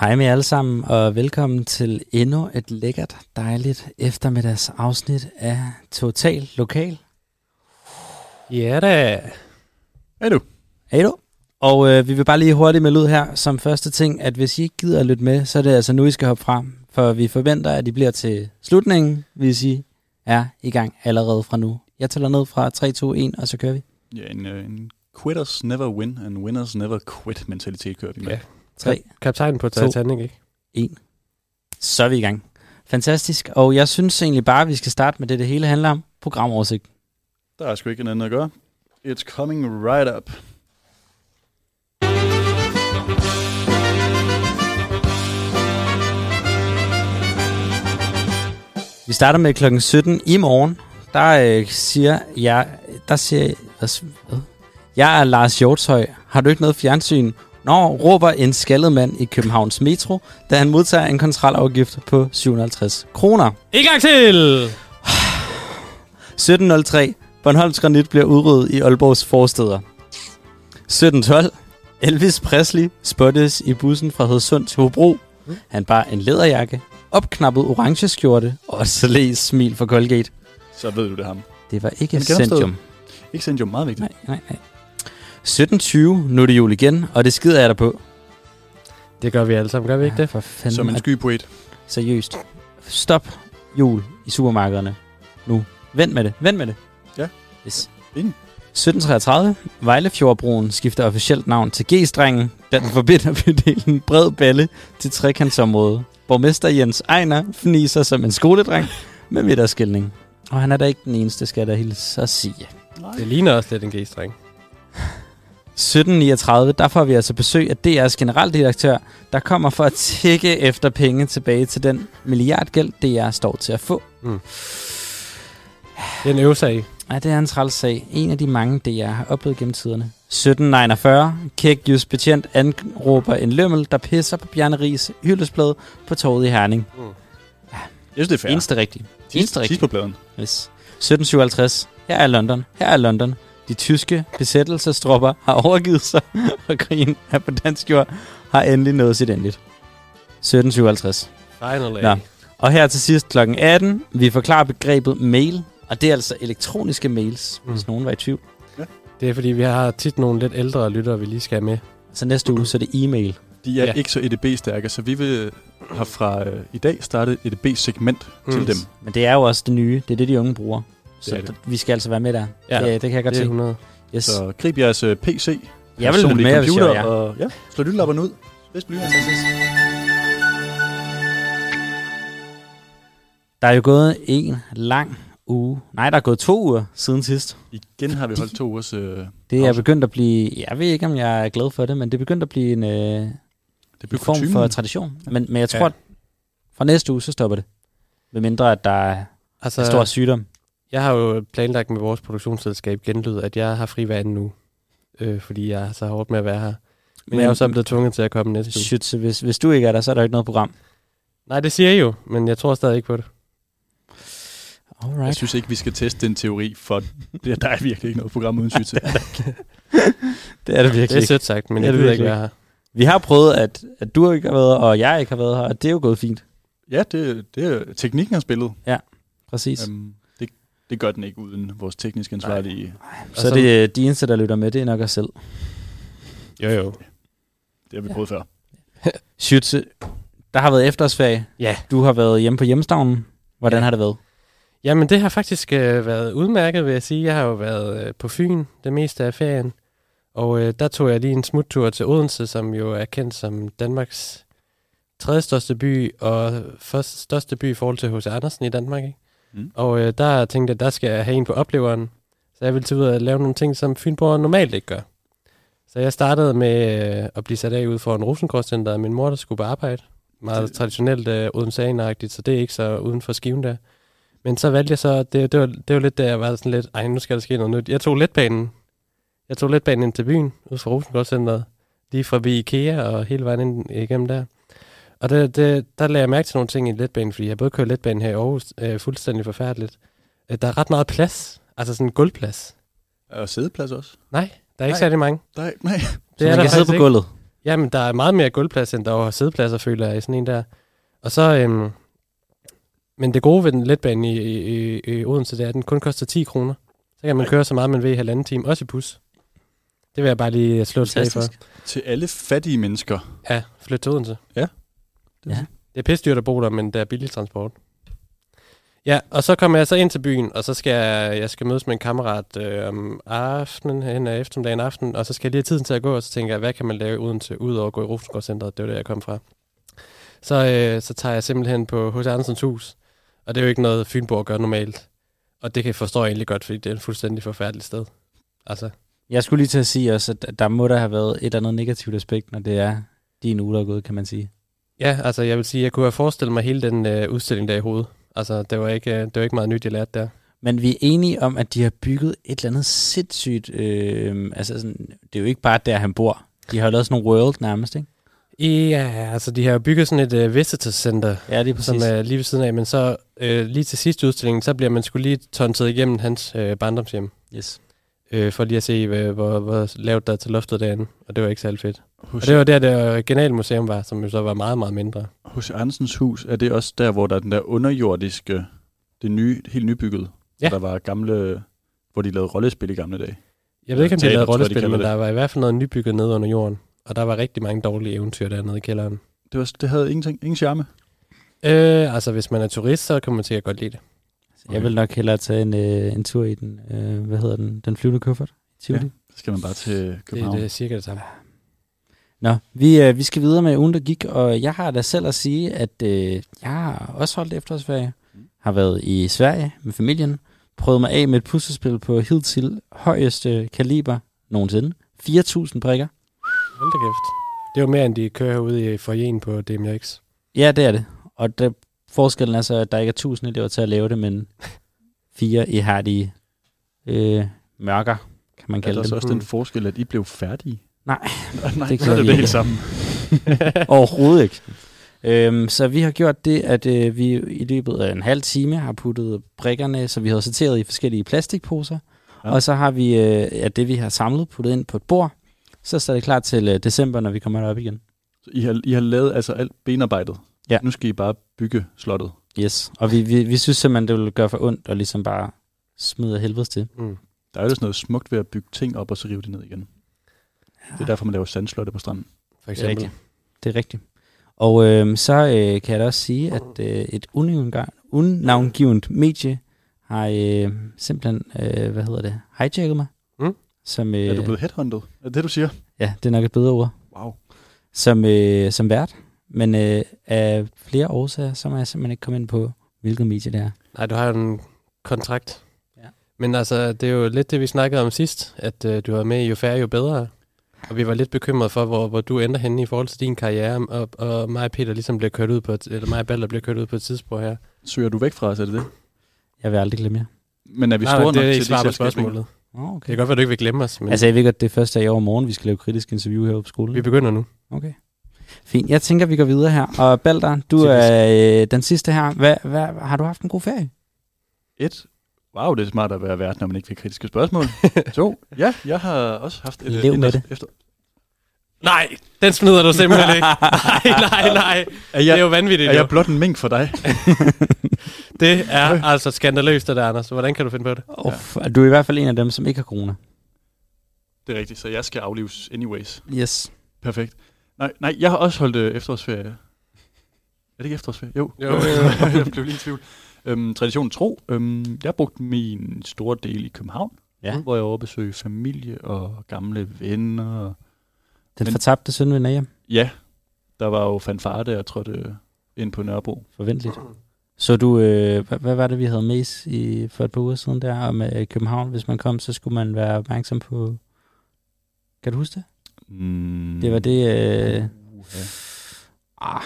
Hej med jer alle sammen, og velkommen til endnu et lækkert, dejligt eftermiddags afsnit af Total Lokal. Ja da. Hej du. Hej du. Og øh, vi vil bare lige hurtigt melde ud her som første ting, at hvis I ikke gider at lytte med, så er det altså nu, I skal hoppe frem. For vi forventer, at I bliver til slutningen, hvis I er i gang allerede fra nu. Jeg tæller ned fra 3, 2, 1, og så kører vi. Ja, en, øh, en quitters never win, and winners never quit mentalitet kører vi med. Ja. 3, Kaptajnen på To. Titanic, ikke? 1. Så er vi i gang. Fantastisk. Og jeg synes egentlig bare, at vi skal starte med det, det hele handler om. Programoversigt. Der er sgu ikke noget andet at gøre. It's coming right up. Vi starter med klokken 17 i morgen. Der øh, siger jeg, der siger hvad, hvad? Jeg er Lars Hjortshøj. Har du ikke noget fjernsyn? Nå, råber en skaldet mand i Københavns Metro, da han modtager en kontrolafgift på 750 kroner. En gang til! 17.03. Bornholms Granit bliver udryddet i Aalborgs forsteder. 17.12. Elvis Presley spottes i bussen fra Hedsund til Hobro. Han bar en læderjakke, opknappet orange skjorte og et salæs smil for Colgate. Så ved du det ham. Det var ikke. Centium. Ikke jo meget vigtigt. Nej, nej, nej. 17.20. Nu er det jul igen, og det skider jeg der på. Det gør vi alle sammen, gør vi ikke det? For fanden. Som en skypoet. Seriøst. Stop jul i supermarkederne. Nu. Vent med det. Vent med det. Ja. Yes. Enig. 1733. Vejlefjordbroen skifter officielt navn til G-strengen, da den forbinder bydelen Bred Balle til trekantsområdet. Borgmester Jens Ejner fniser som en skoledreng med midterskilning. Og han er da ikke den eneste, skal jeg da hilse at sige. Nej. Det ligner også lidt en G-streng. 1739, der får vi altså besøg af DR's generaldirektør, der kommer for at tække efter penge tilbage til den milliardgæld, DR står til at få. Det er en øvsag. Ja, det er en træls sag. En af de mange, DR har oplevet gennem tiderne. 1749, Kæk Just Betjent anråber en lømmel, der pisser på Bjarne Ries hyldesblad på torvet i Herning. Jeg synes, det er fair. Eneste rigtigt. Eneste rigtigt. på pladen. Yes. 1757, her er London. Her er London. De tyske besættelsestropper har overgivet sig, og krigen er på dansk jord har endelig nået sit endeligt. 1757. Finally. Nå. Og her til sidst kl. 18, vi forklarer begrebet mail, og det er altså elektroniske mails, mm. Hvis nogen var i tvivl. Det er fordi, vi har tit nogle lidt ældre lyttere, vi lige skal have med. Så næste uge, så er det e-mail. De er Ja. ikke så EDB-stærke, så vi vil have fra øh, i dag startet et EDB-segment mm. til dem. Men det er jo også det nye. Det er det, de unge bruger. Så er det. vi skal altså være med der. Ja, det, det kan jeg godt Det er se. 100. Yes. Så grib jeres øh, PC, Jeg vil med, jeg computer, jer. og ja, slå lyttelapperne ud. Spids blyant. Der er jo gået en lang uge. Nej, der er gået to uger siden sidst. Igen har vi holdt to ugers... Øh, Det er Pause. begyndt at blive... Jeg ved ikke, om jeg er glad for det, men det er begyndt at blive en, øh, det en form for tradition. Men, men jeg tror, Ja. at fra næste uge, så stopper det. Med mindre, at der er Altså, stor sygdom. Jeg har jo planlagt med vores produktionsselskab Genlyd, at jeg har fri hver anden uge. Øh, fordi jeg er så hårdt med at være her. Men, Men- jeg er jo så blevet tvunget til at komme næste uge. Shit, hvis, hvis du ikke er der, så er der ikke noget program. Nej, det siger jeg jo, men jeg tror stadig ikke på det. Jeg Alright. synes ikke, vi skal teste den teori, for det, der er virkelig ikke noget program uden syge Det er det virkelig Det er sødt sagt, men Det er jeg det gider ikke virkelig være her. Vi har prøvet, at, at du ikke har været her, og jeg ikke har været her, og det er jo gået fint. Ja, det, det er teknikken har spillet. Præcis. Um, det, gør den ikke uden vores teknisk ansvarlige. så er det øh, de eneste, der lytter med, det er nok os selv. Jo, jo. Det har vi prøvet før. Schütze, der har været efterårsferie. Ja. Du har været hjemme på hjemstavnen. Hvordan Ja. har det været? Jamen, det har faktisk øh, været udmærket, vil jeg sige. Jeg har jo været øh, på Fyn det meste af ferien. Og øh, der tog jeg lige en smuttur til Odense, som jo er kendt som Danmarks tredje største by, og første største by i forhold til H.C. Andersen i Danmark. Ikke? Mm. Og øh, der tænkte jeg, der skal jeg have en på opleveren. Så jeg ville til ud og lave nogle ting, som Fynborg normalt ikke gør. Så jeg startede med øh, at blive sat af ud for en Rosengårdscenter af min mor, der skulle på arbejde. Meget Det- traditionelt øh, Odenseaneragtigt, så det er ikke så uden for skiven der. Men så valgte jeg så, det, det, var, det var lidt der, jeg var sådan lidt, ej, nu skal der ske noget nyt. Jeg tog letbanen. Jeg tog letbanen ind til byen, ud fra Rosengårdscenteret. Lige forbi Ikea og hele vejen ind igennem der. Og det, det, der lagde jeg mærke til nogle ting i letbanen, fordi jeg har både kørt letbanen her i Aarhus, øh, fuldstændig forfærdeligt. Øh, der er ret meget plads, altså sådan en gulvplads. Og sædeplads også. Nej, der er ikke Nej. særlig mange. Nej, nej. Så Det er man der kan sidde på ikke. gulvet. Jamen, der er meget mere gulvplads, end der var sædepladser, føler jeg, i sådan en der. Og så, øhm, men det gode ved den letbane i, i, i, Odense, det er, at den kun koster 10 kroner. Så kan man Ej. køre så meget, man vil i halvanden time, også i bus. Det vil jeg bare lige slå et slag for. Til alle fattige mennesker. Ja, flyt til Odense. Det, Ja. Det er pisse at bo der, men der er billig transport. Ja, og så kommer jeg så ind til byen, og så skal jeg, jeg skal mødes med en kammerat øh, om aftenen, hen ad eftermiddagen aften, og så skal jeg lige have tiden til at gå, og så tænker jeg, hvad kan man lave uden til, ud over at gå i Rosengårdscenteret? Det var der, jeg kom fra. Så, øh, så tager jeg simpelthen på H.C. Andersens hus, og det er jo ikke noget, Fynborg gør normalt. Og det kan jeg forstå egentlig godt, fordi det er et fuldstændig forfærdeligt sted. Altså, Jeg skulle lige til at sige også, at der må der have været et eller andet negativt aspekt, når det er din uge, der er gået, kan man sige. Ja, altså jeg vil sige, jeg kunne have forestillet mig hele den øh, udstilling der i hovedet. Altså, det var, ikke, øh, det var ikke meget nyt, jeg lærte der. Men vi er enige om, at de har bygget et eller andet sindssygt... Øh, altså sådan, det er jo ikke bare der, han bor. De har jo lavet sådan nogle world nærmest, ikke? Ja, altså de har bygget sådan et uh, visitor center, Ja, det er som er lige ved siden af, men så øh, lige til sidste udstilling, så bliver man skulle lige tonset igennem hans øh, barndomshjem, Yes. øh, for lige at se, hvad, hvor, hvor lavt der er til loftet derinde, og det var ikke særlig fedt. Hos, Og det var der, det originalmuseum var, som jo så var meget, meget mindre. hos Andersens hus, er det også der, hvor der er den der underjordiske, det nye, helt nybygget, Ja. der var gamle, hvor de lavede rollespil i gamle dage. Jeg ved ikke, om de lavede de rollespil, men det. der var i hvert fald noget nybygget nede under jorden, og der var rigtig mange dårlige eventyr dernede i kælderen. Det, var, det havde ingenting, ingen charme. Øh, altså hvis man er turist, så kan man sikkert godt lide det. Jeg vil nok hellere tage en, øh, en tur i den, øh, hvad hedder den, den flyvende kuffert. Tivoli. Ja. Så skal man bare til Det, København. det er cirka det samme. Nå, vi, øh, vi skal videre med ugen, der gik, og jeg har da selv at sige, at øh, jeg har også holdt efterårsferie. Har været i Sverige med familien. Prøvet mig af med et puslespil på hidtil højeste kaliber nogensinde. 4.000 brikker. Hold da kæft. Det er jo mere, end de kører herude i forjen på DMX. Ja, det er det. Og det, forskellen er så, at der ikke er 1.000 elever til at lave det, men fire ihærdige øh, mørker, kan man Er kalde der dem. så også den forskel, at I blev færdige? Nej. Nej, Det det så er det helt sammen. Overhovedet ikke. Øhm, så vi har gjort det, at øh, vi i løbet af en halv time har puttet brikkerne, så vi har sorteret i forskellige plastikposer. Ja. Og så har vi øh, ja, det, vi har samlet, puttet ind på et bord. Så står det klar til øh, december, når vi kommer derop igen. Så I har, I har lavet altså alt benarbejdet. Ja. Nu skal I bare bygge slottet. Yes. Og vi, vi, vi synes simpelthen, det vil gøre for ondt og ligesom bare smide helvedes til. Mm. Der er jo sådan noget smukt ved at bygge ting op, og så rive det ned igen. Det er derfor, man laver sandslotte på stranden. For Det er eksempel. rigtigt. Det er rigtigt. Og øh, så øh, kan jeg da også sige, at øh, et unavngivet- medie har øh, simpelthen, øh, hvad hedder det, hijacket mig. Mm. Som, øh, Er du blevet headhunted? Er det det, du siger? Ja, det er nok et bedre ord. Wow. Som, øh, som vært. Men øh, af flere årsager, så må jeg simpelthen ikke komme ind på, hvilket medie det er. Nej, du har jo en kontrakt. Ja. Men altså, det er jo lidt det, vi snakkede om sidst, at øh, du var med i Jo Færre, Jo Bedre. Og vi var lidt bekymrede for, hvor, hvor du ender henne i forhold til din karriere, og, og mig og Peter ligesom bliver kørt ud på et, eller mig og Balder bliver kørt ud på et tidspunkt her. Søger du væk fra os, er det det? Jeg vil aldrig glemme jer. Men er vi store nej, det nok er til ikke de svar på spørgsmålet. Oh, Det okay. kan godt være, du ikke vil glemme os, men Altså, jeg ved godt, det er først i overmorgen, vi skal lave kritisk interview her på skolen. vi begynder nu. Okay. Fint. Jeg tænker, vi går videre her. Og Balder, du Typisk. er øh, den sidste her. Hvad, hvad, har du haft en god ferie? Et. Wow, det er smart at være vært, når man ikke får kritiske spørgsmål. to. Ja, jeg har også haft et... Lev et- med det. Efter. Nej, den smider du simpelthen ikke. Nej, nej, nej. Er Det jeg, er jo vanvittigt. er jo. jeg blot en mink for dig? Det er altså skandaløst, det der, Anders. Hvordan kan du finde på det? Oh, ja. Du er i hvert fald en af dem, som ikke har corona. Det er rigtigt, så jeg skal aflives anyways. Yes. Perfekt. Nej, nej jeg har også holdt øh, efterårsferie. Er det ikke efterårsferie? Jo. Jo. jeg blev lige i tvivl. Øhm, traditionen tro. Øhm, jeg har brugt min store del i København, Ja. hvor jeg var besøge familie og gamle venner. Den Men- fortabte søn ved hjem. Ja, der var jo fanfare, der jeg trådte ind på Nørrebro. Forventeligt. Så du, øh, hvad, hvad var det, vi havde med i, for et par uger siden der, om øh, København? Hvis man kom, så skulle man være opmærksom på... Kan du huske det? Mm. Det var det... Øh, Uha. ah,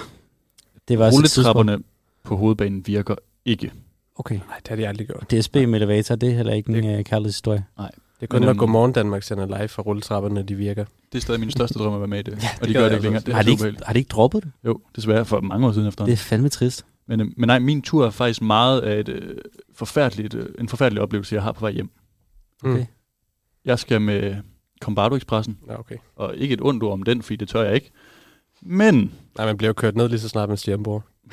det var. Rulletrapperne på hovedbanen virker ikke. Okay. Nej, det har de aldrig gjort. DSB med elevator, det er heller ikke en Det- øh, kærlighedshistorie. Det er kun, når Godmorgen Danmark sender live fra rulletrapperne, de virker. Det er stadig min største drøm at være med i det. Ja, og det de gad gør jeg det ikke længere. Det Har de, ikke, har de ikke droppet det? Jo, desværre for mange år siden Det efterhånden. er fandme trist. Men, øh, men nej, min tur er faktisk meget af et, øh, forfærdeligt, øh, en forfærdelig oplevelse, jeg har på vej hjem. Mm. Okay. Jeg skal med Combardo Expressen, Ja, okay. og ikke et ondt ord om den, fordi det tør jeg ikke. Men Nej, man bliver jo kørt ned lige så snart man stiger ombord.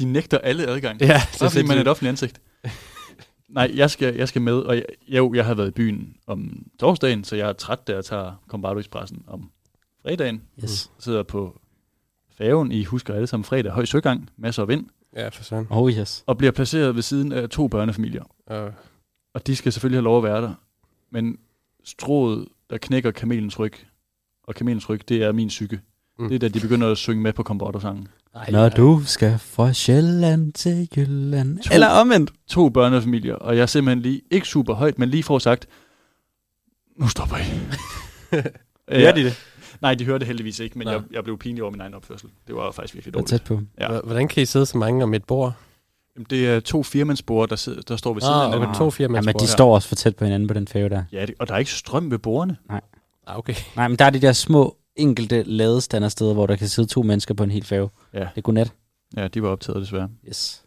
de nægter alle adgang. Ja, Bare fordi man er sindssygt. et offentligt ansigt. Nej, jeg skal, jeg skal med, og jeg, jo, jeg har været i byen om torsdagen, så jeg er træt, da jeg tager Combardo Expressen om fredagen. Yes. sidder på færgen, I husker alle sammen fredag, høj søgang, masser af vind, Ja, for sådan. Oh yes. og bliver placeret ved siden af to børnefamilier. Og Og de skal selvfølgelig have lov at være der. Men strået, der knækker kamelens ryg, og kamelens ryg, det er min psyke. Mm. Mm. Det er da de begynder at synge med på Combardo-sangen. Ej, Når du skal fra Sjælland til Jylland. To. Eller omvendt. To børnefamilier, og jeg er simpelthen lige, ikke super højt, men lige får sagt, nu stopper I. Gør de det? Nej, de hørte det heldigvis ikke, men jeg, jeg blev pinlig over min egen opførsel. Det var faktisk virkelig dårligt. tæt på. Ja. Hvordan kan I sidde så mange om et bord? Jamen, Det er to firmandsbord, der, sidder, der står ved siden af Ah, hinanden. okay, to firmaer. Ja, men de Ja. står også for tæt på hinanden på den færge der. Ja, det- og der er ikke strøm ved bordene. Ah, okay. Nej, men der er de der små, enkelte ladestandersteder, hvor der kan sidde to mennesker på en hel færge. Ja. Det er godnat. Ja, de var optaget desværre. Yes.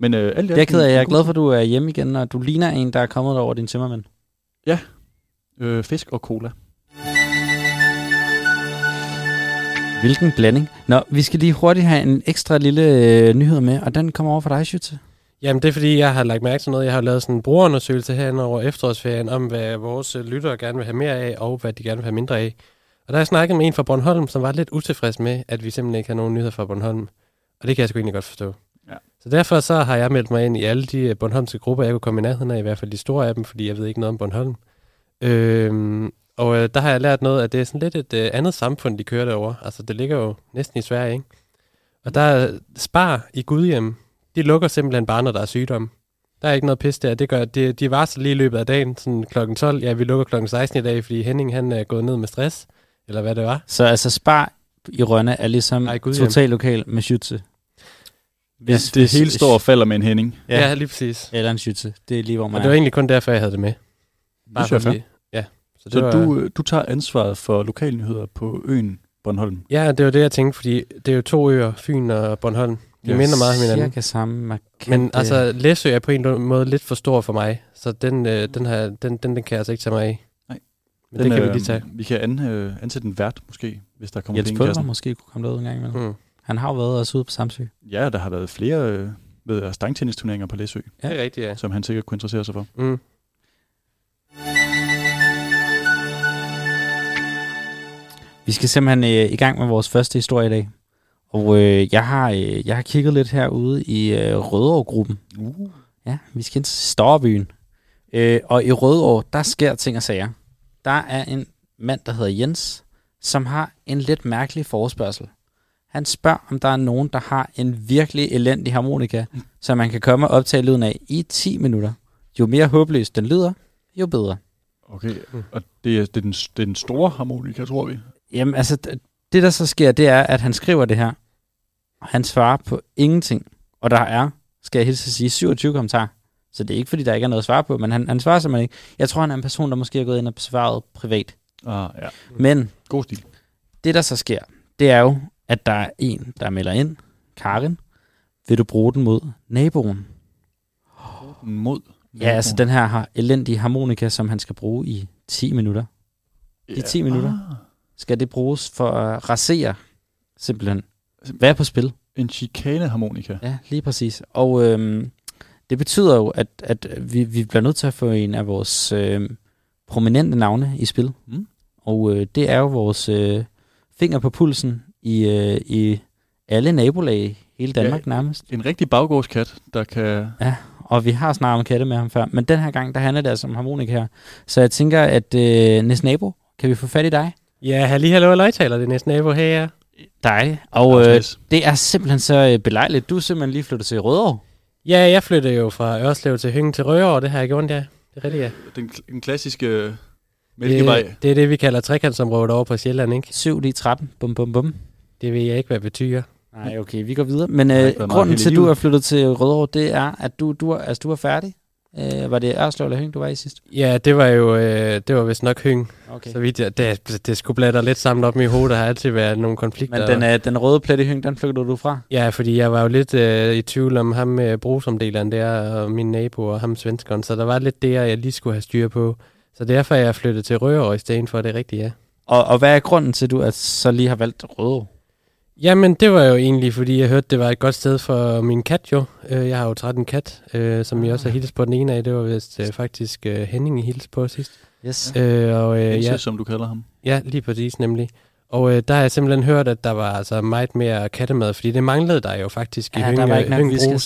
Men øh, alt Det er ked af. Jeg er glad for, at du er hjemme igen, og du ligner en, der er kommet over din tømmermænd. Øh, fisk og cola. Hvilken blanding. Nå, vi skal lige hurtigt have en ekstra lille øh, nyhed med, og den kommer over for dig, Schütze. Jamen, det er fordi, jeg har lagt mærke til noget. Jeg har lavet sådan en brugerundersøgelse herinde over efterårsferien, om hvad vores øh, lyttere gerne vil have mere af, og hvad de gerne vil have mindre af. Og der har jeg snakket med en fra Bornholm, som var lidt utilfreds med, at vi simpelthen ikke har nogen nyheder fra Bornholm. Og det kan jeg sgu egentlig godt forstå. Ja. Så derfor så har jeg meldt mig ind i alle de øh, Bornholmske grupper, jeg kunne komme i nærheden af, i hvert fald de store af dem, fordi jeg ved ikke noget om Bornholm. Øhm, og øh, der har jeg lært noget, at det er sådan lidt et øh, andet samfund, de kører derovre. Altså, det ligger jo næsten i Sverige, ikke? Og der er Spar i Gudhjem, de lukker simpelthen bare, når der er sygdom. Der er ikke noget pis der. Det gør, de, de varsler lige i løbet af dagen, sådan klokken 12. Ja, vi lukker klokken 16 i dag, fordi Henning han er gået ned med stress. Eller hvad det var. Så altså, Spar i Rønne er ligesom Ej, total lokal med Schütze. Ja, det hele står og falder med en Henning. Ja, ja lige præcis. Eller en Schütze. Det er lige, hvor Og man det var er. egentlig kun derfor, jeg havde det med. Det synes jeg er fair. ja. Så, det Så var, du, øh, du tager ansvaret for lokalnyheder på øen Bornholm. Ja, det var det, jeg tænkte, fordi det er jo to øer, Fyn og Bornholm. De Yes. minder meget om hinanden. Cirka samme markante. Men altså, Læsø er på en måde lidt for stor for mig, så den, øh, den, her, den, den, den kan jeg altså ikke tage mig af. Men den, det kan vi øh, lige tage. Vi kan an, øh, ansætte en vært måske, hvis der kommer Jens penge i kassen. måske kunne komme derud en gang imellem. Mm. Han har jo været også ude på Samsø. Ja, der har været flere øh, ved jeg, stangtennisturneringer på Læsø, Ja. Det er rigtigt, ja. som han sikkert kunne interessere sig for. Mm. Vi skal simpelthen øh, i gang med vores første historie i dag. Og øh, jeg, har, øh, jeg har kigget lidt herude i øh, Rødovre-gruppen. Uh. Ja, vi skal ind til Storbyen. Øh, og i Rødovre, der sker ting og sager. Der er en mand, der hedder Jens, som har en lidt mærkelig forespørgsel. Han spørger, om der er nogen, der har en virkelig elendig harmonika, som man kan komme og optage lyden af i 10 minutter. Jo mere håbløst den lyder, jo bedre. Okay, Mm. og det er, det, er den, det er den store harmonika, tror vi. Jamen altså, det der så sker, det er, at han skriver det her, og han svarer på ingenting. Og der er, skal jeg hilse at sige, 27 kommentarer. Så det er ikke, fordi der ikke er noget at svare på, men han, han svarer simpelthen ikke. Jeg tror, han er en person, der måske er gået ind og besvaret privat. Ah, ja. Men God stil. det, der så sker, det er jo, at der er en, der melder ind. Karin, vil du bruge den mod naboen? Mod. Ja, altså den her har elendige harmonika, som han skal bruge i 10 minutter. de 10 minutter. Ah, Skal det bruges for at rasere, simpelthen. Hvad er på spil? en chikane-harmonika. Ja, lige præcis. Og øhm, det betyder jo, at, at vi, vi bliver nødt til at få en af vores øhm, prominente navne i spil. Mm. Og øh, det er jo vores øh, finger på pulsen i, øh, i alle nabolag i hele Danmark Ja. ja. nærmest. En rigtig baggårdskat, der kan... Og vi har snart om katte med ham før. Men den her gang, der handler det altså om harmonika her. Så jeg tænker, at øh, næste nabo, kan vi få fat i dig? Ja, halli, hallo, løgtaler, det er næsten nabo her. Ja. Dig. Og øh, det er simpelthen så øh, belejligt. Du er simpelthen lige flyttet til Rødovre. Ja, jeg flyttede jo fra Ørslev til Hyngen til Røovre, det har jeg gjort, ja. Det er rigtigt, ja. Den, den klassiske øh, mælkevej. Det, det er det, vi kalder trekantsområdet over på Sjælland, ikke? 7 lige 13. Bum, bum, bum. Det ved jeg ikke, hvad betyder. Nej, okay, vi går videre. Men øh, grunden til, at du er flyttet til Rødovre, det er, at du, du, er, altså, du er færdig. Øh, var det Ørslev eller Høng, du var i sidst? Ja, det var jo, øh, det var vist nok Hyng. Okay. Så vidt jeg, det, det skulle bladre lidt sammen op i mit hoved, der har altid været nogle konflikter. Men den, øh, den røde plet i Høng, den flytter du fra? Ja, fordi jeg var jo lidt øh, i tvivl om ham med brugsomdeleren der, og min nabo og ham svenskeren, så der var lidt det, jeg lige skulle have styr på. Så derfor er jeg flyttet til Rødovre i stedet for, det rigtige ja. Og, og hvad er grunden til, at du at så lige har valgt Rødovre? Jamen, det var jo egentlig, fordi jeg hørte, det var et godt sted for min kat jo. Øh, Jeg har jo træt en kat, øh, som jeg også har hilst på den ene af. Det var vist øh, faktisk øh, Henning, I hilste på sidst. Yes. Øh, og, øh, ja, som du kalder ham. ja, lige præcis nemlig. Og øh, der har jeg simpelthen hørt, at der var altså meget mere kattemad, fordi det manglede der jo faktisk i Ja, der var ikke nok.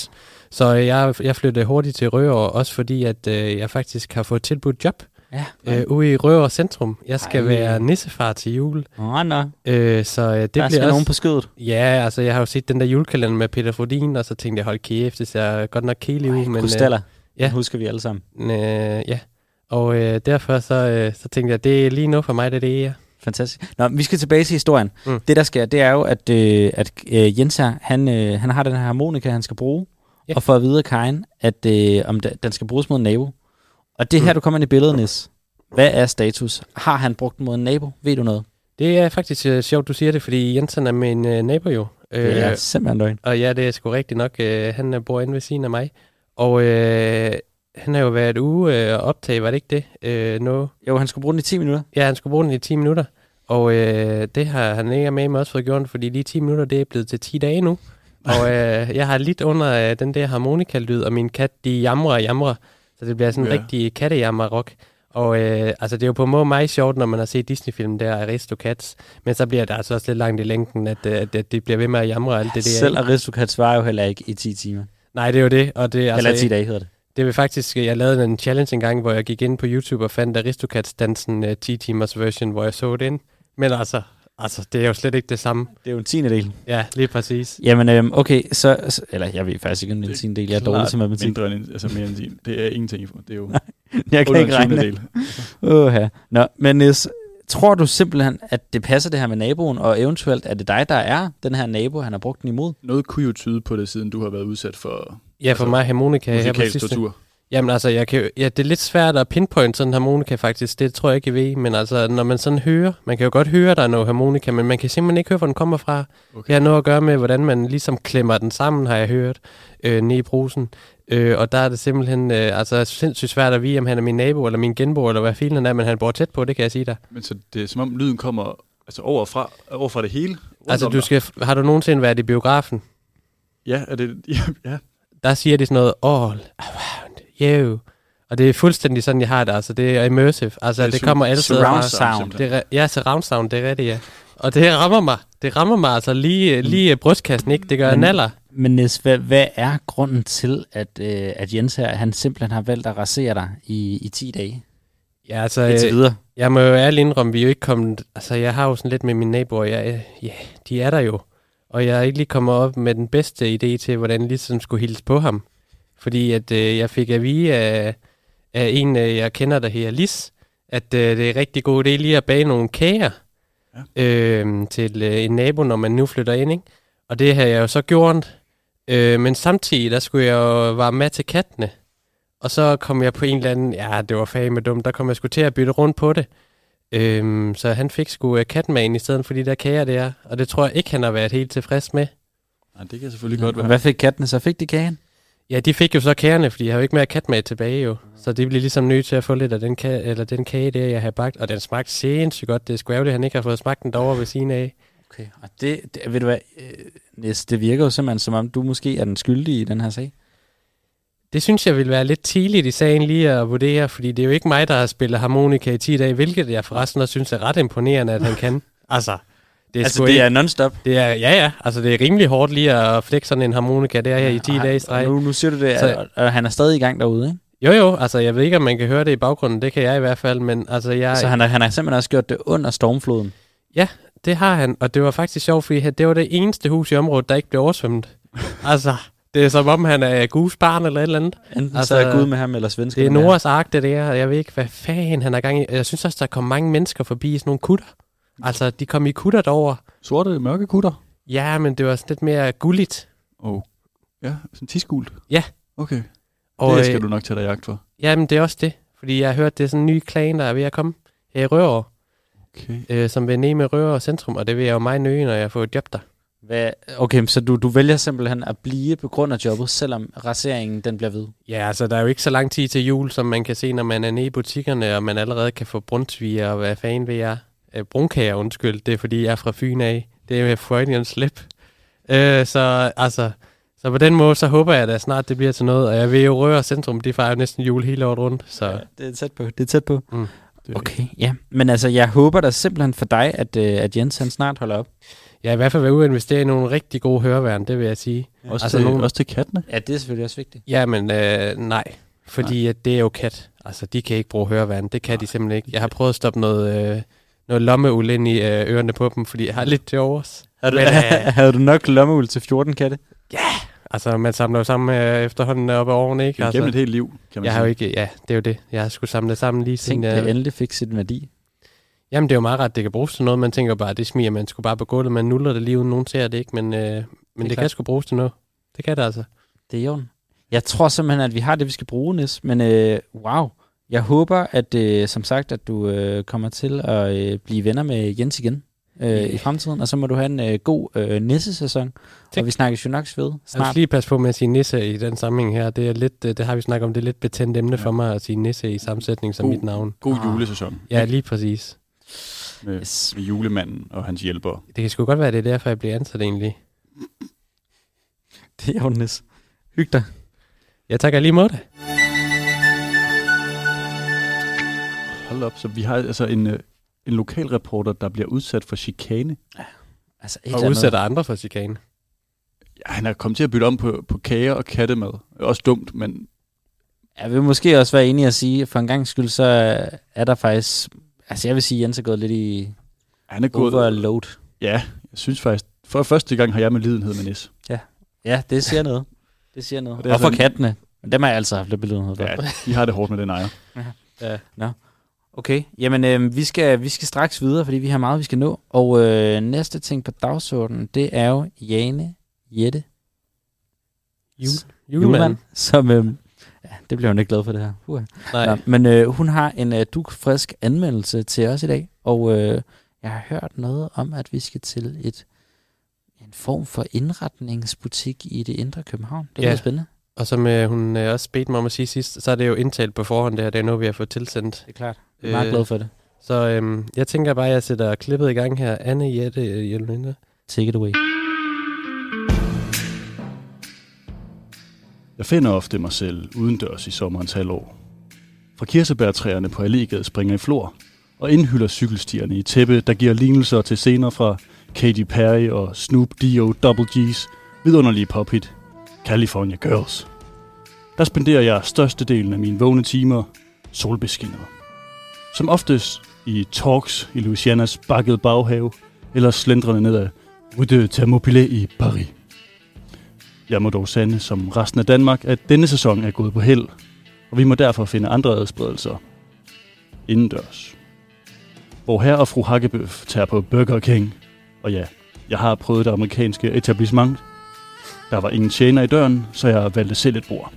Så øh, jeg, jeg flyttede hurtigt til Rødovre, også fordi at øh, jeg faktisk har fået tilbudt job Ja. øh, ude i Rødovre Centrum. Jeg skal Ej. være nissefar til jul. Nå, nå. Øh, så øh, det der bliver skal også... nogen på skødet. Ja, altså jeg har jo set den der julekalender med Peter Frodin, og så tænkte jeg, hold kæft, det ser godt nok kæle ud. Men, Krystaller. ja. Ja. Den husker vi alle sammen. øh, øh, ja, og øh, derfor så, øh, så tænkte jeg, det er lige noget for mig, det er det, ja. Fantastisk. Nå, vi skal tilbage til historien. Mm. Det, der sker, det er jo, at, øh, at øh, Jens her, han, øh, han har den her harmonika, han skal bruge, ja. og får at vide af Karin, at øh, om da, den skal bruges mod nabo. Og det er her, Mm. du kommer ind i billedet, Nis. Hvad er status? Har han brugt den mod en nabo? Ved du noget? Det er faktisk øh, sjovt, du siger det, fordi Jensen er min øh, nabo jo. Øh, det er simpelthen løgn. Og ja, det er sgu rigtigt nok. Øh, han øh, bor inde ved siden af mig. Og øh, han har jo været ude øh, og optage, var det ikke det? Øh, no. Jo, han skulle bruge den i 10 minutter. Ja, han skulle bruge den i 10 minutter. Og øh, det har han ikke med mig også fået gjort, fordi lige 10 minutter, det er blevet til 10 dage nu. Og øh, jeg har lidt under øh, den der harmonika-lyd, og min kat, de jamrer og jamrer. Så det bliver sådan en Ja. rigtig kattejammer-rock. Og øh, altså, det er jo på måde meget sjovt, når man har set Disney-film der, Aristocats. Men så bliver det altså også lidt langt i længden, at, øh, at, at de bliver ved med at jamre alt det der. Selv? Aristocats var jo heller ikke i 10 timer. Nej, det er jo det. Og det, Altså, altså, Eller 10 dage hedder det. det vil faktisk, jeg lavede en challenge en gang, hvor jeg gik ind på YouTube og fandt Aristocats-dansen uh, 10 timers version, hvor jeg så det ind. Men altså, altså, det er jo slet ikke det samme. Det er jo en tiende del. Ja, lige præcis. Jamen, øhm, okay, så, så... Eller jeg ved faktisk ikke, om det er en tiende del. Jeg er dårlig til matematik. Mindre end, altså mere end din. Det er ingenting. for- Det er jo Jeg kan ikke regne. tyvendedel. Åh, ja. Nå, men Nis, tror du simpelthen, at det passer det her med naboen, og eventuelt er det dig, der er den her nabo, han har brugt den imod? Noget kunne jo tyde på det, siden du har været udsat for Ja, for Altså, mig harmonika her på musikalsk sidste. tortur. Jamen altså, jeg kan, ja, det er lidt svært at pinpoint sådan en harmonika faktisk. Det tror jeg ikke, I ved. Men altså, når man sådan hører, man kan jo godt høre, der er noget harmonika, men man kan simpelthen ikke høre, hvor den kommer fra. Okay. Det har noget at gøre med, hvordan man ligesom klemmer den sammen, har jeg hørt, øh, nede i brusen. Øh, og der er det simpelthen øh, altså, sindssygt svært at vide, om han er min nabo eller min genbo, eller hvad filen er, men han bor tæt på, det kan jeg sige dig. Men så det er som om lyden kommer altså overfra, overfra det hele. Altså, du skal, har du nogensinde været i biografen? Ja, er det... Ja, ja. Der siger de sådan noget, all around you. Og det er fuldstændig sådan, jeg har det. Altså, det er immersive. Altså, det, det kommer alle steder surround fra. sound. Det er, ja, surround sound, det er rigtigt, ja. Og det rammer mig. Det rammer mig altså lige, lige brystkassen, ikke? Det gør Men- en alder. Men Nis, hvad, hvad er grunden til, at, øh, at Jens her, han simpelthen har valgt at rasere dig i, i 10 dage? Ja, altså, Indtil øh, videre. jeg må jo ærligt indrømme, vi er jo ikke kommet... Altså, jeg har jo sådan lidt med mine naboer. Jeg, ja, de er der jo. Og jeg er ikke lige kommet op med den bedste idé til, hvordan jeg ligesom skulle hilse på ham. Fordi at øh, jeg fik at vide af, af en, øh, jeg kender, der hedder Lis, at øh, det er rigtig god idé lige at bage nogle kager ja. øh, til øh, en nabo, når man nu flytter ind. Ikke? Og det har jeg jo så gjort. Øh, men samtidig, der skulle jeg jo være med til kattene. Og så kom jeg på en eller anden, ja, det var fandme dumt, der kom jeg sgu til at bytte rundt på det. Øhm, så han fik sgu uh, katmagen i stedet for de der kager der, og det tror jeg ikke, han har været helt tilfreds med. Nej, det kan selvfølgelig godt være. hvad fik kattene så? Fik de kagen? Ja, de fik jo så kagerne, fordi jeg har jo ikke mere katmag tilbage jo. Så de blev ligesom nødt til at få lidt af den, ka- eller den kage der, jeg havde bagt, og den smagte sindssygt godt. Det er sgu ærgerligt, han ikke har fået smagt den derovre ved siden af. Okay, og det, det ved du hvad, øh, Nis, det virker jo simpelthen, som om du måske er den skyldige i den her sag. Det synes jeg vil være lidt tidligt i sagen lige at vurdere, fordi det er jo ikke mig, der har spillet harmonika i 10 dage, hvilket jeg forresten også synes er ret imponerende, at han kan. Altså, det er, Altså, det ikke, er non-stop. det er, ja ja, altså det er rimelig hårdt lige at flække sådan en harmonika der her i 10 Og dage streg. Nu, nu siger du det, Så- og, og han er stadig i gang derude, ikke? Jo jo, altså jeg ved ikke, om man kan høre det i baggrunden, det kan jeg i hvert fald, men altså jeg, Så han har, han har simpelthen også gjort det under stormfloden. det har han, og det var faktisk sjovt, fordi det var det eneste hus i området, der ikke blev oversvømmet. altså, det er som om han er Gus barn eller et eller andet. Enten altså, så er Gud med ham, eller svensker Det er. Noras ark, det der, og jeg ved ikke, hvad fanden han er gang i. Jeg synes også, der kom mange mennesker forbi i sådan nogle kutter. Altså, de kom i kutter derover. Sorte mørke kutter? Ja, men det var sådan lidt mere gulligt. Oh. Ja, sådan tisgult? Ja. Okay, Og, det skal øh, du nok tage dig jagt for. Jamen, det er også det. Fordi jeg har hørt, det er sådan en ny klan, der er ved at komme her i Røver, Okay. øh, som vil ned med Røver Centrum, og det vil jeg jo meget nøje, når jeg får et job der. Hvad, okay, så du, du vælger simpelthen at blive på grund af jobbet, selvom raseringen den bliver ved? Ja, altså der er jo ikke så lang tid til jul, som man kan se, når man er nede i butikkerne, og man allerede kan få brunsviger og hvad fanden ved jeg. Øh, brunkager, undskyld. Det er fordi, jeg er fra Fyn af. Det er med Freudian slip. Øh, så altså, så på den måde, så håber jeg da snart, det bliver til noget. Og jeg ved jo, Røger Centrum, de fejrer jo næsten jul hele året rundt. Så. Ja, det er tæt på. Det er tæt på. Mm. Okay, ja. Men altså, jeg håber da simpelthen for dig, at, øh, at Jens han snart holder op. Ja, i hvert fald være ude investere i nogle rigtig gode høreværn, det vil jeg sige. Ja. Også, altså til, nogle... også til kattene? Ja, det er selvfølgelig også vigtigt. Ja, men øh, nej. Fordi At det er jo kat. Altså, de kan ikke bruge høreværn. Det kan nej. de simpelthen ikke. Jeg har prøvet at stoppe noget, øh, noget lommeul ind i øh, ørerne på dem, fordi jeg har lidt til overs. Havde du, men, øh, havde du nok lommeul til 14 katte? Ja, Altså, man samler jo sammen øh, efterhånden op ad årene, ikke? Altså, gennem et helt liv, kan man jeg sige. Har jo ikke, ja, det er jo det. Jeg har skulle samle det sammen lige siden... Tænk, det endelig fik sit værdi. Jamen, det er jo meget ret, det kan bruges til noget. Man tænker bare, det smiger man skulle bare på gulvet. Man nuller det lige uden nogen ser det, ikke? Men, øh, men det, det kan sgu bruges til noget. Det kan det altså. Det er jo. Jeg tror simpelthen, at vi har det, vi skal bruge, Nis. Men øh, wow. Jeg håber, at øh, som sagt, at du øh, kommer til at øh, blive venner med Jens igen øh, yeah. i fremtiden. Og så må du have en øh, god øh, nissesæson. Og vi snakker jo nok ved snart. Jeg skal lige passe på med at sige nisse i den sammenhæng her. Det, er lidt, det, det har vi snakket om. Det er lidt betændt emne ja. for mig at sige nisse i sammensætning som god, mit navn. God ah. julesæson. Ja, lige præcis. Med, yes. med julemanden og hans hjælper. Det kan sgu godt være, det er derfor, jeg bliver ansat egentlig. Det er jo Nis. Hyg dig. Jeg takker lige mod Hold op, så vi har altså en, øh, en lokal reporter, der bliver udsat for chikane. Ja, altså et og udsætter andre for chikane. Ja, han er kommet til at bytte om på, på kager og kattemad. Også dumt, men... Jeg vil måske også være enig at sige, at for en gang skyld, så er der faktisk... Altså jeg vil sige, at Jens er gået lidt i han er gået, overload. Ja, jeg synes faktisk... For første gang har jeg med lidenhed med Nis. Ja, ja det siger noget. Det siger noget. Og, og for sådan, kattene. Men dem har jeg altså haft lidt belidenhed for. Ja, de har det hårdt med den ejer. ja. ja. Nå. Okay, jamen øh, vi, skal, vi skal straks videre, fordi vi har meget, vi skal nå. Og øh, næste ting på dagsordenen, det er jo Jane Jette. Jul, julemand. Som, øh, ja, det bliver hun ikke glad for det her. Uh. Nej. Nå, men øh, hun har en øh, dukfrisk anmeldelse til os i dag, og øh, jeg har hørt noget om, at vi skal til et en form for indretningsbutik i det indre København. Det er ja. spændende. Og som øh, hun øh, også bedte mig om at sige sidst, så er det jo indtalt på forhånd, det her. Det er noget, vi har fået tilsendt. Det er klart. Jeg er meget øh, glad for det. Så øh, jeg tænker bare, at jeg sætter klippet i gang her. Anne Jette Hjelminde. Take it away. Jeg finder ofte mig selv udendørs i sommerens halvår. Fra kirsebærtræerne på Allégade springer i flor, og indhylder cykelstierne i tæppe, der giver lignelser til scener fra Katy Perry og Snoop D.O. Double G's vidunderlige pophit California Girls. Der spenderer jeg størstedelen af mine vågne timer solbeskinnet. Som oftest i talks i Louisianas bakkede baghave, eller slendrende ned ad Rue de Thermopylae i Paris. Jeg må dog sande, som resten af Danmark, at denne sæson er gået på held, og vi må derfor finde andre adspredelser indendørs. Hvor her og fru Hakkebøf tager på Burger King, og ja, jeg har prøvet det amerikanske etablissement. Der var ingen tjener i døren, så jeg valgte selv et bord.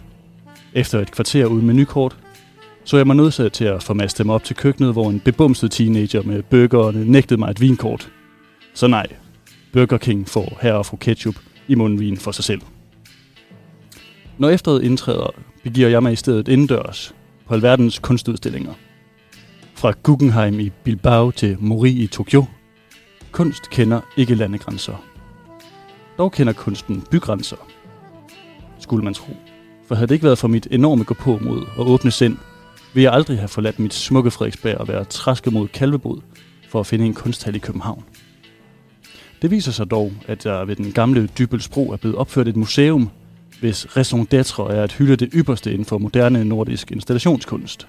Efter et kvarter uden menukort, så jeg mig nødsaget til at formaste dem op til køkkenet, hvor en bebumset teenager med burgerne nægtede mig et vinkort. Så nej, Burger King får her og fru Ketchup i mundvin for sig selv. Når efteråret indtræder, begiver jeg mig i stedet indendørs på alverdens kunstudstillinger. Fra Guggenheim i Bilbao til Mori i Tokyo. Kunst kender ikke landegrænser. Dog kender kunsten bygrænser. Skulle man tro. For havde det ikke været for mit enorme gå på mod og åbne sind, vil jeg aldrig have forladt mit smukke Frederiksberg og være træsket mod Kalvebod for at finde en kunsthal i København. Det viser sig dog, at der ved den gamle Dybelsbro er blevet opført et museum, hvis raison d'être er at hylde det ypperste inden for moderne nordisk installationskunst.